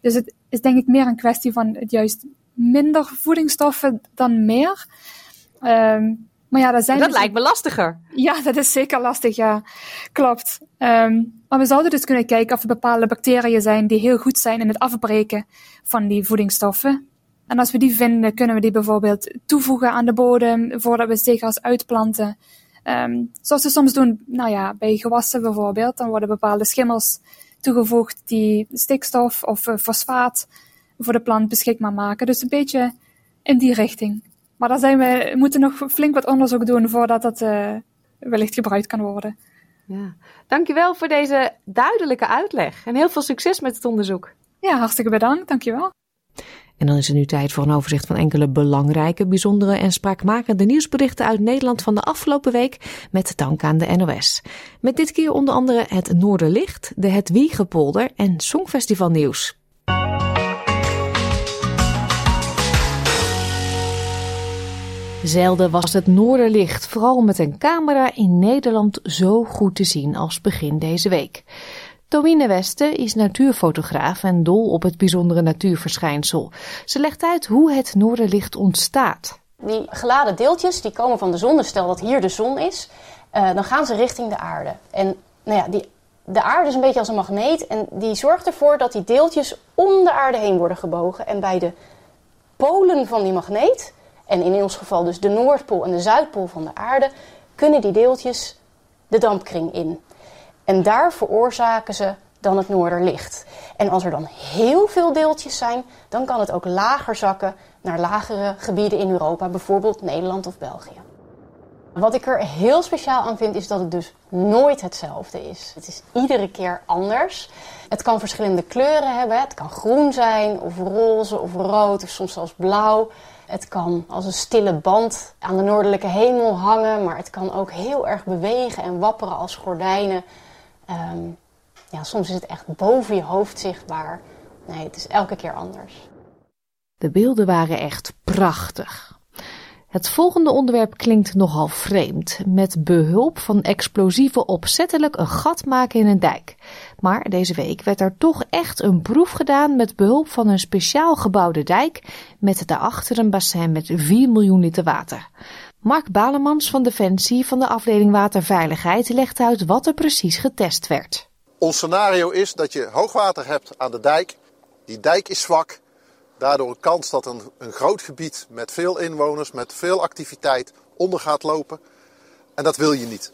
Dus het is denk ik meer een kwestie van het juist minder voedingsstoffen dan meer. Um, maar ja, dat zijn dat dus... lijkt me lastiger. Ja, dat is zeker lastig, ja. Klopt. Um, maar we zouden dus kunnen kijken of er bepaalde bacteriën zijn die heel goed zijn in het afbreken van die voedingsstoffen. En als we die vinden, kunnen we die bijvoorbeeld toevoegen aan de bodem voordat we zeegras uitplanten. Um, zoals we soms doen, nou ja, bij gewassen bijvoorbeeld, dan worden bepaalde schimmels toegevoegd die stikstof of uh, fosfaat voor de plant beschikbaar maken. Dus een beetje in die richting. Maar daar zijn we, moeten nog flink wat onderzoek doen voordat dat uh, wellicht gebruikt kan worden. Ja. Dankjewel voor deze duidelijke uitleg en heel veel succes met het onderzoek. Ja, hartstikke bedankt. Dankjewel. En dan is het nu tijd voor een overzicht van enkele belangrijke, bijzondere en spraakmakende nieuwsberichten uit Nederland van de afgelopen week met dank aan de NOS. Met dit keer onder andere het Noorderlicht, de Het Wiegepolder en Songfestival nieuws. Zelden was het Noorderlicht, vooral met een camera in Nederland, zo goed te zien als begin deze week. Towine Westen is natuurfotograaf en dol op het bijzondere natuurverschijnsel. Ze legt uit hoe het Noorderlicht ontstaat. Die geladen deeltjes die komen van de zon, dus stel dat hier de zon is, uh, dan gaan ze richting de aarde. En nou ja, die, de aarde is een beetje als een magneet en die zorgt ervoor dat die deeltjes om de aarde heen worden gebogen. En bij de polen van die magneet en in ons geval dus de Noordpool en de Zuidpool van de aarde, kunnen die deeltjes de dampkring in. En daar veroorzaken ze dan het noorderlicht. En als er dan heel veel deeltjes zijn, dan kan het ook lager zakken naar lagere gebieden in Europa, bijvoorbeeld Nederland of België. Wat ik er heel speciaal aan vind, is dat het dus nooit hetzelfde is. Het is iedere keer anders. Het kan verschillende kleuren hebben. Het kan groen zijn, of roze, of rood, of soms zelfs blauw. Het kan als een stille band aan de noordelijke hemel hangen, maar het kan ook heel erg bewegen en wapperen als gordijnen. Um, ja, soms is het echt boven je hoofd zichtbaar. Nee, het is elke keer anders. De beelden waren echt prachtig. Het volgende onderwerp klinkt nogal vreemd. Met behulp van explosieven opzettelijk een gat maken in een dijk. Maar deze week werd er toch echt een proef gedaan met behulp van een speciaal gebouwde dijk met daarachter een bassin met 4 miljoen liter water. Mark Balemans van Defensie van de afdeling Waterveiligheid legt uit wat er precies getest werd. Ons scenario is dat je hoogwater hebt aan de dijk. Die dijk is zwak. Daardoor een kans dat een, een groot gebied met veel inwoners, met veel activiteit onder gaat lopen. En dat wil je niet.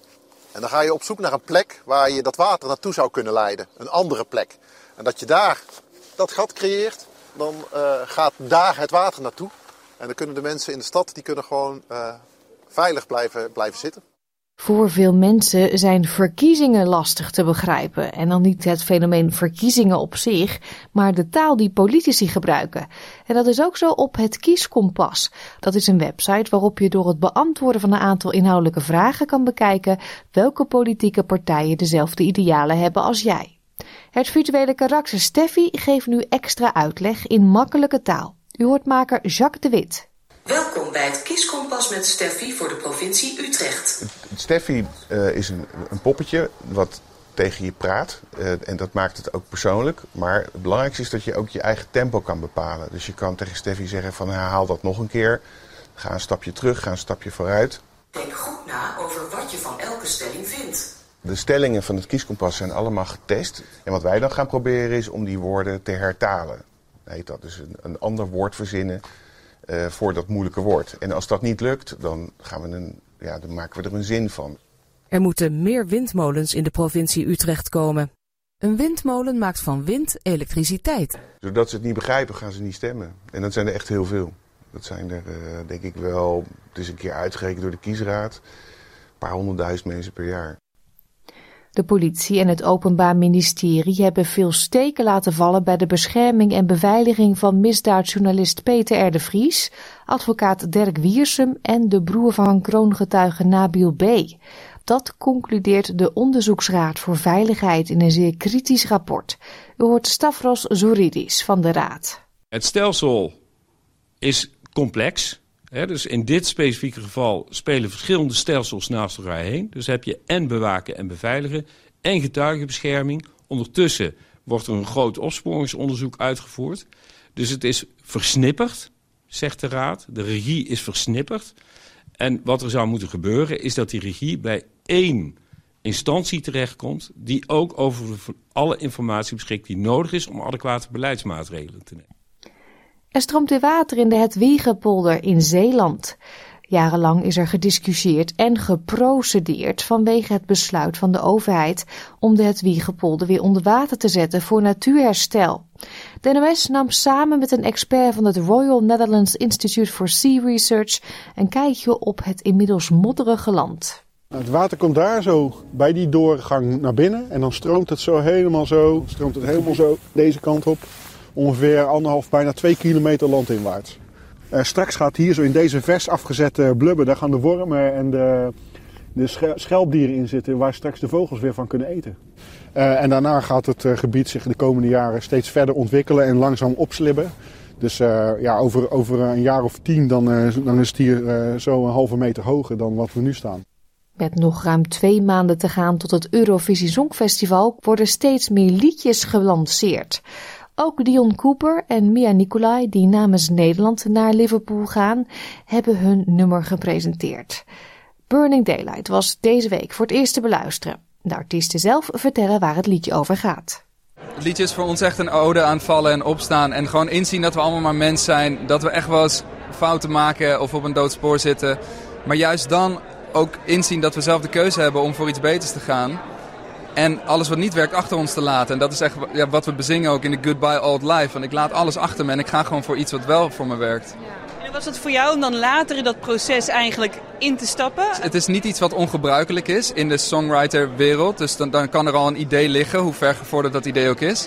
En dan ga je op zoek naar een plek waar je dat water naartoe zou kunnen leiden. Een andere plek. En dat je daar dat gat creëert, dan uh, gaat daar het water naartoe. En dan kunnen de mensen in de stad die kunnen gewoon uh, veilig blijven, blijven zitten. Voor veel mensen zijn verkiezingen lastig te begrijpen. En dan niet het fenomeen verkiezingen op zich, maar de taal die politici gebruiken. En dat is ook zo op het Kieskompas. Dat is een website waarop je door het beantwoorden van een aantal inhoudelijke vragen kan bekijken welke politieke partijen dezelfde idealen hebben als jij. Het virtuele karakter Steffi geeft nu extra uitleg in makkelijke taal. U hoort maker Jacques de Wit. Welkom bij het Kieskompas met Steffi voor de provincie Utrecht. Steffi uh, is een, een, poppetje wat tegen je praat. Uh, en dat maakt het ook persoonlijk. Maar het belangrijkste is dat je ook je eigen tempo kan bepalen. Dus je kan tegen Steffi zeggen van herhaal dat nog een keer. Ga een stapje terug, ga een stapje vooruit. Denk goed na over wat je van elke stelling vindt. De stellingen van het kieskompas zijn allemaal getest. En wat wij dan gaan proberen is om die woorden te hertalen. Heet dat. Dus een, een ander woord verzinnen uh, voor dat moeilijke woord. En als dat niet lukt, dan, gaan we een, ja, dan maken we er een zin van. Er moeten meer windmolens in de provincie Utrecht komen. Een windmolen maakt van wind elektriciteit. Zodat ze het niet begrijpen, gaan ze niet stemmen. En dat zijn er echt heel veel. Dat zijn er, uh, denk ik wel, het is een keer uitgerekend door de kiesraad, een paar honderdduizend mensen per jaar. De politie en het Openbaar Ministerie hebben veel steken laten vallen bij de bescherming en beveiliging van misdaadjournalist Peter R. de Vries, advocaat Dirk Wiersum en de broer van kroongetuige Nabil B. Dat concludeert de Onderzoeksraad voor Veiligheid in een zeer kritisch rapport. U hoort Stavros Zoridis van de Raad. Het stelsel is complex. Dus in dit specifieke geval spelen verschillende stelsels naast elkaar heen. Dus heb je en bewaken en beveiligen en getuigenbescherming. Ondertussen wordt er een groot opsporingsonderzoek uitgevoerd. Dus het is versnipperd, zegt de Raad. De regie is versnipperd. En wat er zou moeten gebeuren is dat die regie bij één instantie terechtkomt... die ook over alle informatie beschikt die nodig is om adequate beleidsmaatregelen te nemen. Er stroomt weer water in de Hetwiegepolder in Zeeland. Jarenlang is er gediscussieerd en geprocedeerd vanwege het besluit van de overheid om de Hedwiegepolder weer onder water te zetten voor natuurherstel. De NOS nam samen met een expert van het Royal Netherlands Institute for Sea Research een kijkje op het inmiddels modderige land. Het water komt daar zo bij die doorgang naar binnen en dan stroomt het zo helemaal zo, stroomt het helemaal zo deze kant op. Ongeveer anderhalf, bijna twee kilometer landinwaarts. Uh, straks gaat hier zo in deze vers afgezette blubber, daar gaan de wormen en de, de schelpdieren in zitten waar straks de vogels weer van kunnen eten. Uh, en daarna gaat het uh, gebied zich de komende jaren steeds verder ontwikkelen en langzaam opslibben. Dus ja, over, over een jaar of tien dan, dan is het hier zo een halve meter hoger dan wat we nu staan. Met nog ruim twee maanden te gaan tot het Eurovisie Songfestival worden steeds meer liedjes gelanceerd. Ook Dion Cooper en Mia Nicolai, die namens Nederland naar Liverpool gaan, hebben hun nummer gepresenteerd. Burning Daylight was deze week voor het eerst te beluisteren. De artiesten zelf vertellen waar het liedje over gaat. Het liedje is voor ons echt een ode aan vallen en opstaan. En gewoon inzien dat we allemaal maar mens zijn. Dat we echt wel eens fouten maken of op een doodspoor zitten. Maar juist dan ook inzien dat we zelf de keuze hebben om voor iets beters te gaan. En alles wat niet werkt achter ons te laten. En dat is echt ja, wat we bezingen ook in de Goodbye Old Life. Want ik laat alles achter me en ik ga gewoon voor iets wat wel voor me werkt. En was het voor jou om dan later in dat proces eigenlijk in te stappen? Het is niet iets wat ongebruikelijk is in de songwriter-wereld. Dus dan, dan kan er al een idee liggen, hoe ver gevorderd dat idee ook is.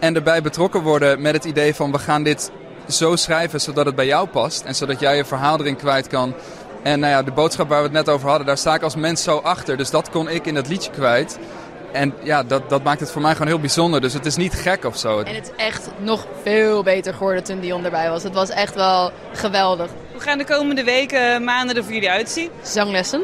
En erbij betrokken worden met het idee van we gaan dit zo schrijven zodat het bij jou past. En zodat jij je verhaal erin kwijt kan. En nou ja, de boodschap waar we het net over hadden, daar sta ik als mens zo achter. Dus dat kon ik in dat liedje kwijt. En ja, dat, dat maakt het voor mij gewoon heel bijzonder. Dus het is niet gek of zo. En het is echt nog veel beter geworden toen Dion erbij was. Het was echt wel geweldig. Hoe gaan de komende weken, maanden er voor jullie uitzien? Zanglessen.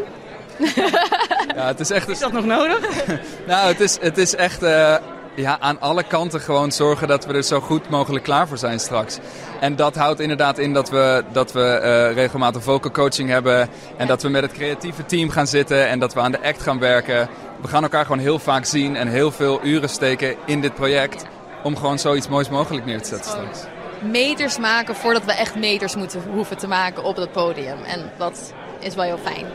ja, het is echt... Is dat nog nodig? *laughs* nou, het is, het is echt... Uh, ja, aan alle kanten gewoon zorgen dat we er zo goed mogelijk klaar voor zijn straks. En dat houdt inderdaad in dat we, dat we uh, regelmatig vocal coaching hebben. En dat we met het creatieve team gaan zitten en dat we aan de act gaan werken. We gaan elkaar gewoon heel vaak zien en heel veel uren steken in dit project. Om gewoon zoiets moois mogelijk neer te zetten straks. Meters maken voordat we echt meters moeten hoeven te maken op het podium. En dat is wel heel fijn.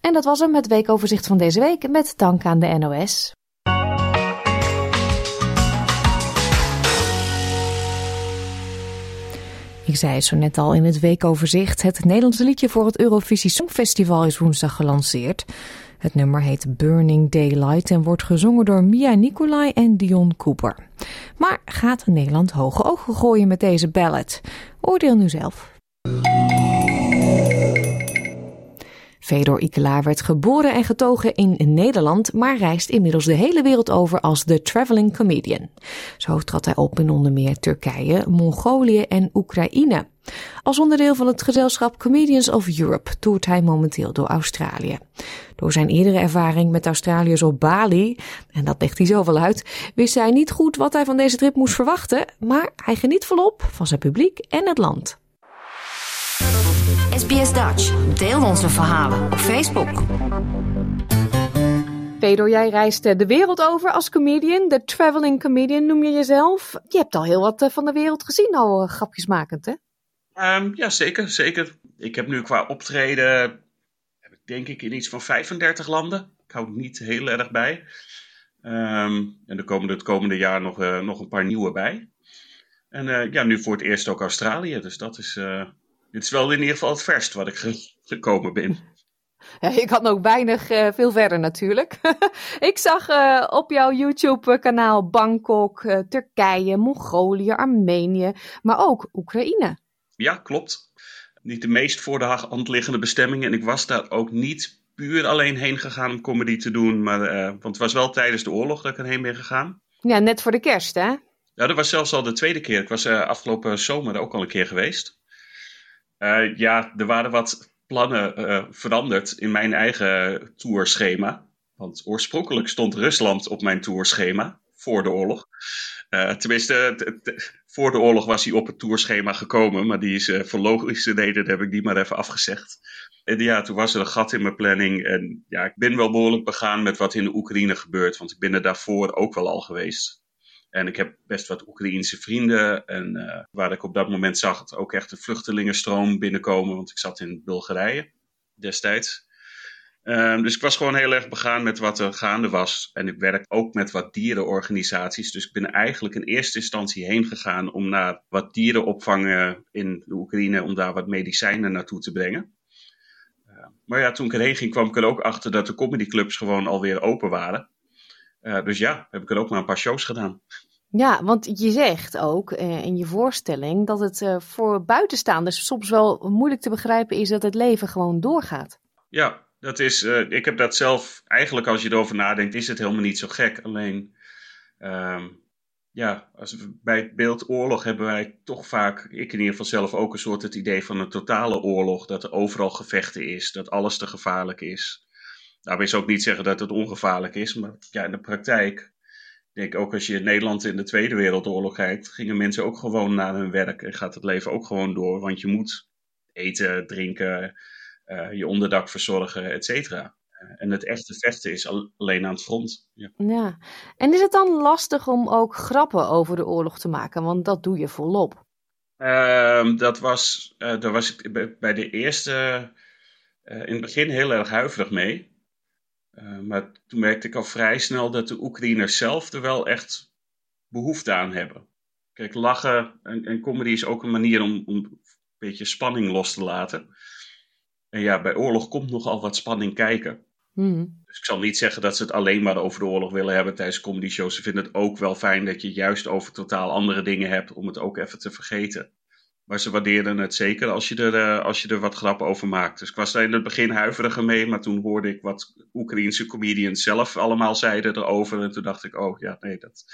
En dat was hem, het weekoverzicht van deze week met dank aan de NOS. Ik zei het zo net al in het weekoverzicht. Het Nederlandse liedje voor het Eurovisie Songfestival is woensdag gelanceerd. Het nummer heet Burning Daylight en wordt gezongen door Mia Nicolai en Dion Cooper. Maar gaat Nederland hoge ogen gooien met deze ballad? Oordeel nu zelf. Fedor Ikelaar werd geboren en getogen in Nederland, maar reist inmiddels de hele wereld over als The Traveling Comedian. Zo trad hij op in onder meer Turkije, Mongolië en Oekraïne. Als onderdeel van het gezelschap Comedians of Europe toert hij momenteel door Australië. Door zijn eerdere ervaring met Australiërs op Bali, en dat legt hij zoveel uit, wist hij niet goed wat hij van deze trip moest verwachten, maar hij geniet volop van zijn publiek en het land. SBS Dutch. Deel onze verhalen op Facebook. Fedor, jij reist de wereld over als comedian. De traveling comedian noem je jezelf. Je hebt al heel wat eh, van de wereld gezien, al eh, grapjesmakend, hè? Um, ja, zeker, zeker. Ik heb nu qua optreden, heb ik denk ik in iets van 35 landen. Ik hou het niet heel erg bij. Um, en er komen het komende jaar nog, uh, nog een paar nieuwe bij. En uh, ja, nu voor het eerst ook Australië. Dus dat is, uh, dit is wel in ieder geval het verst wat ik gekomen ben. Ja, ik had ook weinig uh, veel verder natuurlijk. *laughs* ik zag uh, op jouw YouTube-kanaal Bangkok, uh, Turkije, Mongolië, Armenië, maar ook Oekraïne. Ja, klopt. Niet de meest voor de hand liggende bestemming. En ik was daar ook niet puur alleen heen gegaan om comedy te doen. Maar, want het was wel tijdens de oorlog dat ik erheen ben gegaan. Ja, net voor de kerst, hè? Ja, dat was zelfs al de tweede keer. Ik was afgelopen zomer ook al een keer geweest. Uh, ja, er waren wat plannen uh, veranderd in mijn eigen tourschema. Want oorspronkelijk stond Rusland op mijn tourschema voor de oorlog. Uh, tenminste, voor de oorlog was hij op het tourschema gekomen, maar die is voor logische redenen heb ik die maar even afgezegd. En ja, toen was er een gat in mijn planning. En ja, ik ben wel behoorlijk begaan met wat in de Oekraïne gebeurt, want ik ben er daarvoor ook wel al geweest. En ik heb best wat Oekraïense vrienden. En uh, waar ik op dat moment zag het ook echt een vluchtelingenstroom binnenkomen. Want ik zat in Bulgarije destijds. Um, dus ik was gewoon heel erg begaan met wat er gaande was. En ik werk ook met wat dierenorganisaties. Dus ik ben eigenlijk in eerste instantie heen gegaan om naar wat dierenopvangen in de Oekraïne, om daar wat medicijnen naartoe te brengen. Uh, maar ja, toen ik erheen ging, kwam ik er ook achter dat de comedyclubs gewoon alweer open waren. Uh, dus ja, heb ik er ook maar een paar shows gedaan. Ja, want je zegt ook uh, in je voorstelling dat het uh, voor buitenstaanders soms wel moeilijk te begrijpen is dat het leven gewoon doorgaat. Ja, dat is, ik heb dat zelf, eigenlijk als je erover nadenkt, is het helemaal niet zo gek. Alleen, um, ja, als we, bij het beeld oorlog hebben wij toch vaak, ik in ieder geval zelf ook een soort het idee van een totale oorlog. Dat er overal gevechten is, dat alles te gevaarlijk is. Nou, wil je ook niet zeggen dat het ongevaarlijk is, maar ja, in de praktijk, denk ik ook als je in Nederland in de Tweede Wereldoorlog kijkt, gingen mensen ook gewoon naar hun werk en gaat het leven ook gewoon door. Want je moet eten, drinken, uh, je onderdak verzorgen, et cetera. En het echte vechten is al, alleen aan het front. Ja. ja. En is het dan lastig om ook grappen over de oorlog te maken? Want dat doe je volop. Uh, dat was, uh, daar was ik bij de eerste in het begin heel erg huiverig mee. Maar toen merkte ik al vrij snel dat de Oekraïners zelf er wel echt behoefte aan hebben. Kijk, lachen en, en comedy is ook een manier om, om een beetje spanning los te laten. En ja, bij oorlog komt nogal wat spanning kijken. Mm. Dus ik zal niet zeggen dat ze het alleen maar over de oorlog willen hebben tijdens comedy shows. Ze vinden het ook wel fijn dat je juist over totaal andere dingen hebt om het ook even te vergeten. Maar ze waarderen het zeker als je er, uh, als je er wat grappen over maakt. Dus ik was daar in het begin huiveriger mee, maar toen hoorde ik wat Oekraïense comedians zelf allemaal zeiden erover. En toen dacht ik, oh ja, nee, dat,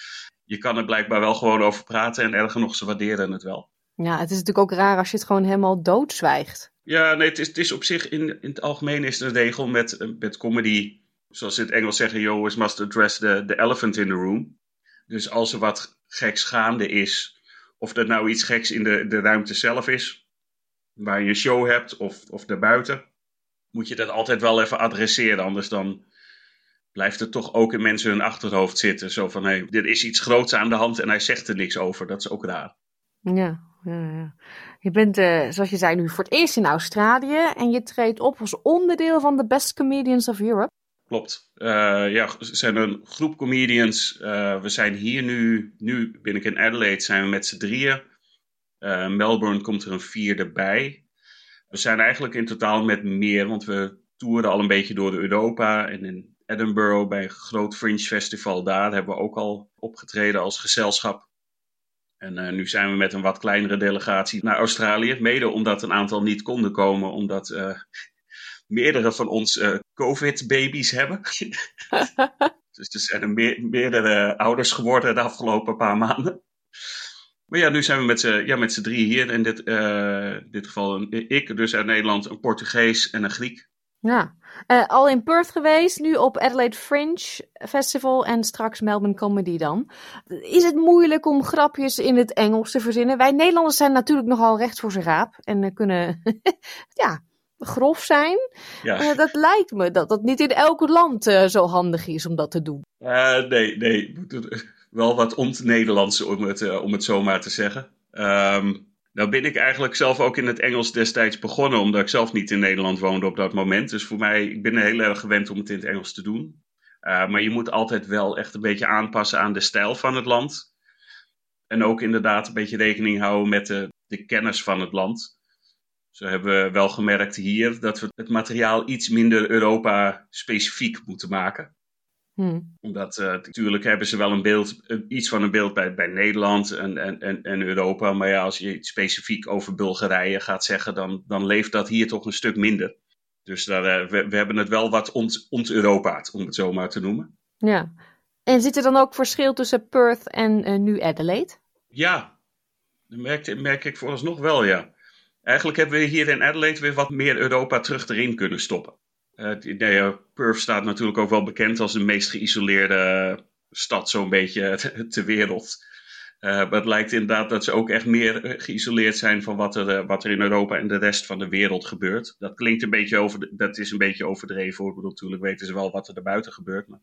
je kan er blijkbaar wel gewoon over praten en erger nog, ze waarderen het wel. Ja, het is natuurlijk ook raar als je het gewoon helemaal doodzwijgt. Ja, nee, het is, het is op zich in, in het algemeen is een regel met, met comedy. Zoals ze in het Engels zeggen, you always must address the, the elephant in the room. Dus als er wat geks gaande is, of dat nou iets geks in de, de ruimte zelf is, waar je een show hebt of, of daarbuiten, moet je dat altijd wel even adresseren. Anders dan blijft het toch ook in mensen hun achterhoofd zitten. Zo van, hé, hey, er is iets groots aan de hand en hij zegt er niks over. Dat is ook raar. Ja, ja, ja. Je bent, uh, zoals je zei, nu voor het eerst in Australië en je treedt op als onderdeel van de Best Comedians of Europe. Klopt. Uh, ja, er zijn een groep comedians. Uh, we zijn hier nu, nu ben ik in Adelaide, zijn we met z'n drieën. Melbourne komt er een vierde bij. We zijn eigenlijk in totaal met meer, want we toeren al een beetje door Europa. En in Edinburgh bij een groot Fringe Festival daar hebben we ook al opgetreden als gezelschap. En uh, nu zijn we met een wat kleinere delegatie naar Australië. Mede omdat een aantal niet konden komen, omdat uh, meerdere van ons uh, COVID-baby's hebben. *laughs* dus er zijn er meer, meerdere ouders geworden de afgelopen paar maanden. Maar ja, nu zijn we met z'n ja, met drie hier. In dit, dit geval ik, dus uit Nederland, een Portugees en een Griek. Ja, uh, al in Perth geweest, nu op Adelaide Fringe Festival en straks Melbourne Comedy dan. Is het moeilijk om grapjes in het Engels te verzinnen? Wij Nederlanders zijn natuurlijk nogal recht voor zijn raap en uh, kunnen *laughs* ja, grof zijn. Ja. Uh, dat lijkt me dat dat niet in elk land zo handig is om dat te doen. nee, nee. Wel wat ont-Nederlands om het, om het zo maar te zeggen. Um, nou ben ik eigenlijk zelf ook in het Engels destijds begonnen, omdat ik zelf niet in Nederland woonde op dat moment. Dus voor mij, ik ben heel erg gewend om het in het Engels te doen. Maar je moet altijd wel echt een beetje aanpassen aan de stijl van het land. En ook inderdaad een beetje rekening houden met de, de kennis van het land. Zo hebben we wel gemerkt hier dat we het materiaal iets minder Europa-specifiek moeten maken. Hmm. Omdat uh, natuurlijk hebben ze wel een beeld, iets van een beeld bij, bij Nederland en, en, en, Europa. Maar ja, als je iets specifiek over Bulgarije gaat zeggen, dan, dan leeft dat hier toch een stuk minder. Dus daar, uh, we, we hebben het wel wat ont-Europaat, om het zo maar te noemen. Ja. En zit er dan ook verschil tussen Perth en uh, nu Adelaide? Ja, dat merk, merk ik vooralsnog wel, ja. Eigenlijk hebben we hier in Adelaide weer wat meer Europa terug erin kunnen stoppen. Uh, Perth staat natuurlijk ook wel bekend als de meest geïsoleerde stad zo'n beetje *laughs* ter wereld. Maar het lijkt inderdaad dat ze ook echt meer geïsoleerd zijn van wat er, wat er in Europa en de rest van de wereld gebeurt. Dat klinkt een beetje over, dat is een beetje overdreven hoor. Natuurlijk weten ze wel wat er daarbuiten gebeurt. Maar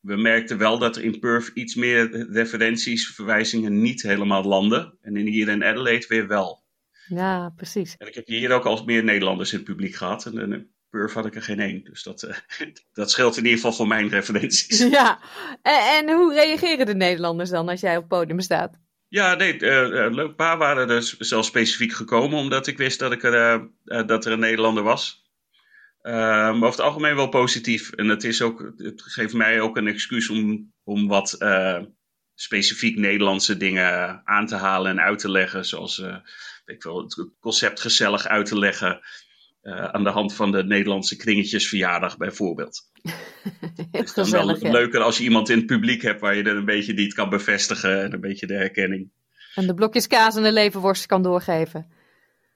we merkten wel dat er in Perth iets meer referenties, verwijzingen niet helemaal landen. En in hier in Adelaide weer wel. Ja, precies. En ik heb hier ook al meer Nederlanders in het publiek gehad. En in Perth had ik er geen één. Dus dat, uh, *laughs* dat scheelt in ieder geval voor mijn referenties. *laughs* Ja, en, en, hoe reageren de Nederlanders dan als jij op het podium staat? Ja, nee, uh, leuk paar waren er zelfs specifiek gekomen, omdat ik wist dat, ik er, dat er een Nederlander was. Maar over het algemeen wel positief. En het, is ook, het geeft mij ook een excuus om, om wat specifiek Nederlandse dingen aan te halen en uit te leggen. Zoals ik wil, het concept gezellig uit te leggen. aan de hand van de Nederlandse kringetjesverjaardag bijvoorbeeld. *laughs* het is dan wel leuker als je iemand in het publiek hebt waar je er een beetje niet kan bevestigen en een beetje de herkenning. En de blokjes kaas en de levenworst kan doorgeven.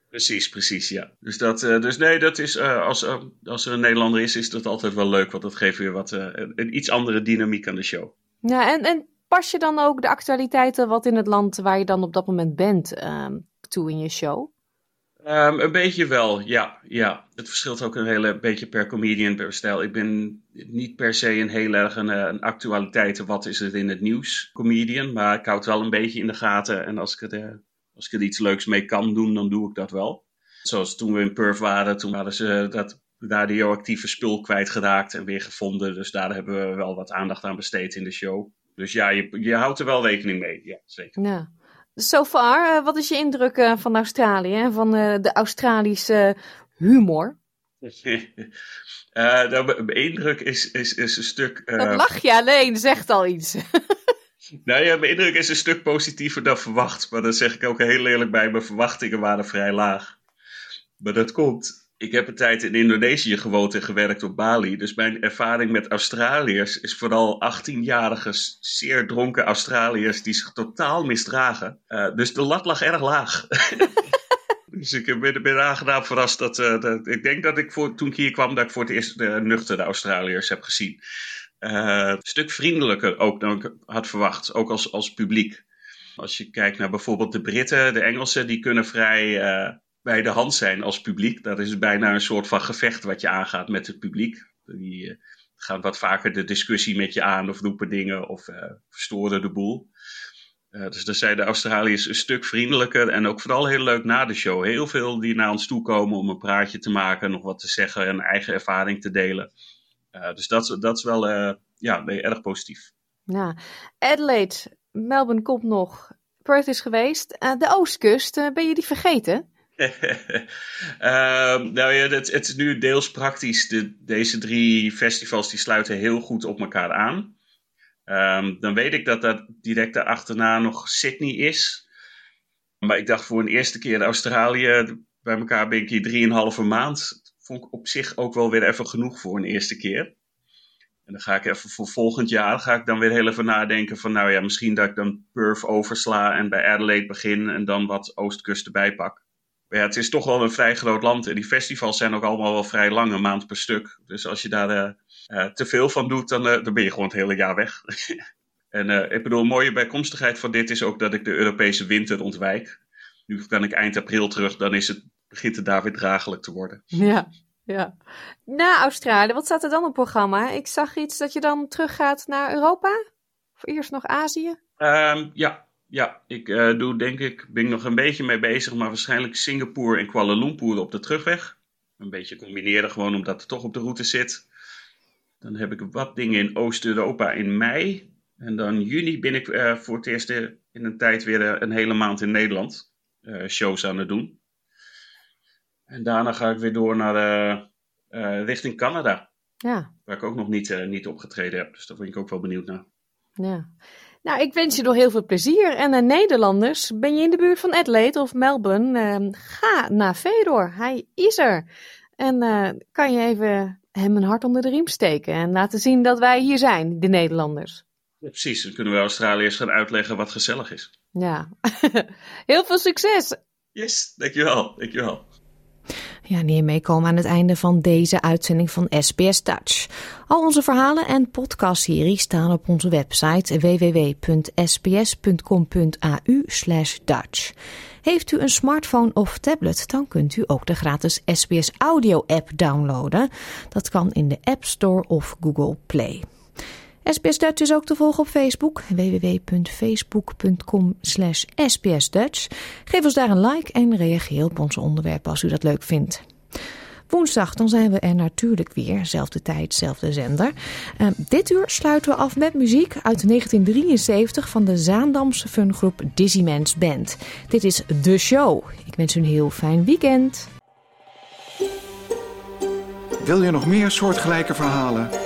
Precies, precies, ja. Dus, dat, uh, dus nee, dat is, uh, als, als er een Nederlander is, is dat altijd wel leuk, want dat geeft weer wat, een iets andere dynamiek aan de show. Ja, en, en pas je dan ook de actualiteiten wat in het land waar je dan op dat moment bent ehm, toe in je show? Um, een beetje wel, ja, ja. Het verschilt ook een hele beetje per comedian, per stijl. Ik ben niet per se een heel erg een, een actualiteiten, wat is er in het nieuws comedian, maar ik houd wel een beetje in de gaten en als ik het als ik er iets leuks mee kan doen, dan doe ik dat wel. Zoals toen we in Perth waren, toen hadden ze dat radioactieve spul kwijtgeraakt en weer gevonden. Dus daar hebben we wel wat aandacht aan besteed in de show. Dus ja, je, je houdt er wel rekening mee. Ja, zeker. Ja. So far, uh, wat is je indruk uh, van Australië en van uh, de Australische humor? *laughs* nou, mijn indruk is, is, is een stuk. Dat lach je alleen, zegt al iets. *laughs* Nou ja, mijn indruk is een stuk positiever dan verwacht. Maar dan zeg ik ook heel eerlijk bij, mijn verwachtingen waren vrij laag. Maar dat komt. Ik heb een tijd in Indonesië gewoond en gewerkt op Bali. Dus mijn ervaring met Australiërs is vooral 18-jarige, zeer dronken Australiërs die zich totaal misdragen. Uh, dus de lat lag erg laag. *laughs* dus ik ben, ben aangenaam verrast dat, uh, dat, Ik denk dat ik voor, toen ik hier kwam, dat ik voor het eerst de nuchtere Australiërs heb gezien. Uh, een stuk vriendelijker ook dan ik had verwacht, ook als, als publiek. Als je kijkt naar bijvoorbeeld de Britten, de Engelsen, die kunnen vrij bij de hand zijn als publiek. Dat is bijna een soort van gevecht wat je aangaat met het publiek. Die uh, gaan wat vaker de discussie met je aan of roepen dingen of verstoren de boel. dus daar zijn de Australiërs een stuk vriendelijker en ook vooral heel leuk na de show. Heel veel die naar ons toe komen om een praatje te maken, nog wat te zeggen en eigen ervaring te delen. Uh, dus dat, dat is wel uh, ja, erg positief. Ja. Adelaide, Melbourne komt nog. Perth is geweest. Uh, de Oostkust, ben je die vergeten? *laughs* Ehm, nou ja, het, het, is nu deels praktisch. De, deze drie festivals die sluiten heel goed op elkaar aan. Um, dan weet ik dat dat direct daarachterna nog Sydney is. Maar ik dacht voor een eerste keer Australië bij elkaar ben ik hier drieënhalve maand vond ik op zich ook wel weer even genoeg voor een eerste keer. En dan ga ik even voor volgend jaar ga ik dan weer heel even nadenken van nou ja, misschien dat ik dan Perth oversla en bij Adelaide begin en dan wat Oostkust erbij pak. Ja, het is toch wel een vrij groot land en die festivals zijn ook allemaal wel vrij lang, een maand per stuk. Dus als je daar uh, uh, te veel van doet, dan, uh, dan ben je gewoon het hele jaar weg. *laughs* en ik bedoel, een mooie bijkomstigheid van dit is ook dat ik de Europese winter ontwijk. Nu kan ik eind april terug, dan is het begint het daar weer draaglijk te worden. Ja, ja. Na Australië, wat staat er dan op programma? Ik zag iets dat je dan teruggaat naar Europa? Of eerst nog Azië? Um, ja, ja, ik uh, doe denk ik, ben ik nog een beetje mee bezig, maar waarschijnlijk Singapore en Kuala Lumpur op de terugweg. Een beetje combineren gewoon omdat het toch op de route zit. Dan heb ik wat dingen in Oost-Europa in mei. En dan juni ben ik uh, voor het eerst in een tijd weer uh, een hele maand in Nederland shows aan het doen. En daarna ga ik weer door naar richting Canada. Ja. Waar ik ook nog niet, niet opgetreden heb. Dus daar ben ik ook wel benieuwd naar. Ja. Nou, ik wens je nog heel veel plezier. En de Nederlanders, ben je in de buurt van Adelaide of Melbourne? Uh, ga naar Fedor. Hij is er. En kan je even hem een hart onder de riem steken. En laten zien dat wij hier zijn, de Nederlanders. Ja, precies. Dan kunnen we Australiërs gaan uitleggen wat gezellig is. Ja. *laughs* heel veel succes. Yes, dankjewel. Dankjewel. Ja, en hiermee komen we aan het einde van deze uitzending van SBS Dutch. Al onze verhalen en podcastseries staan op onze website www.sbs.com.au Dutch. Heeft u een smartphone of tablet, dan kunt u ook de gratis SBS Audio app downloaden. Dat kan in de App Store of Google Play. SBS Dutch is ook te volgen op Facebook. www.facebook.com slash sbsdutch. Geef ons daar een like en reageer op onze onderwerpen als u dat leuk vindt. Woensdag dan zijn we er natuurlijk weer, zelfde tijd, zelfde zender. Uh, dit uur sluiten we af met muziek uit 1973 van de Zaandamse fungroep Dizzyman's Band. Dit is The Show. Ik wens u een heel fijn weekend. Wil je nog meer soortgelijke verhalen?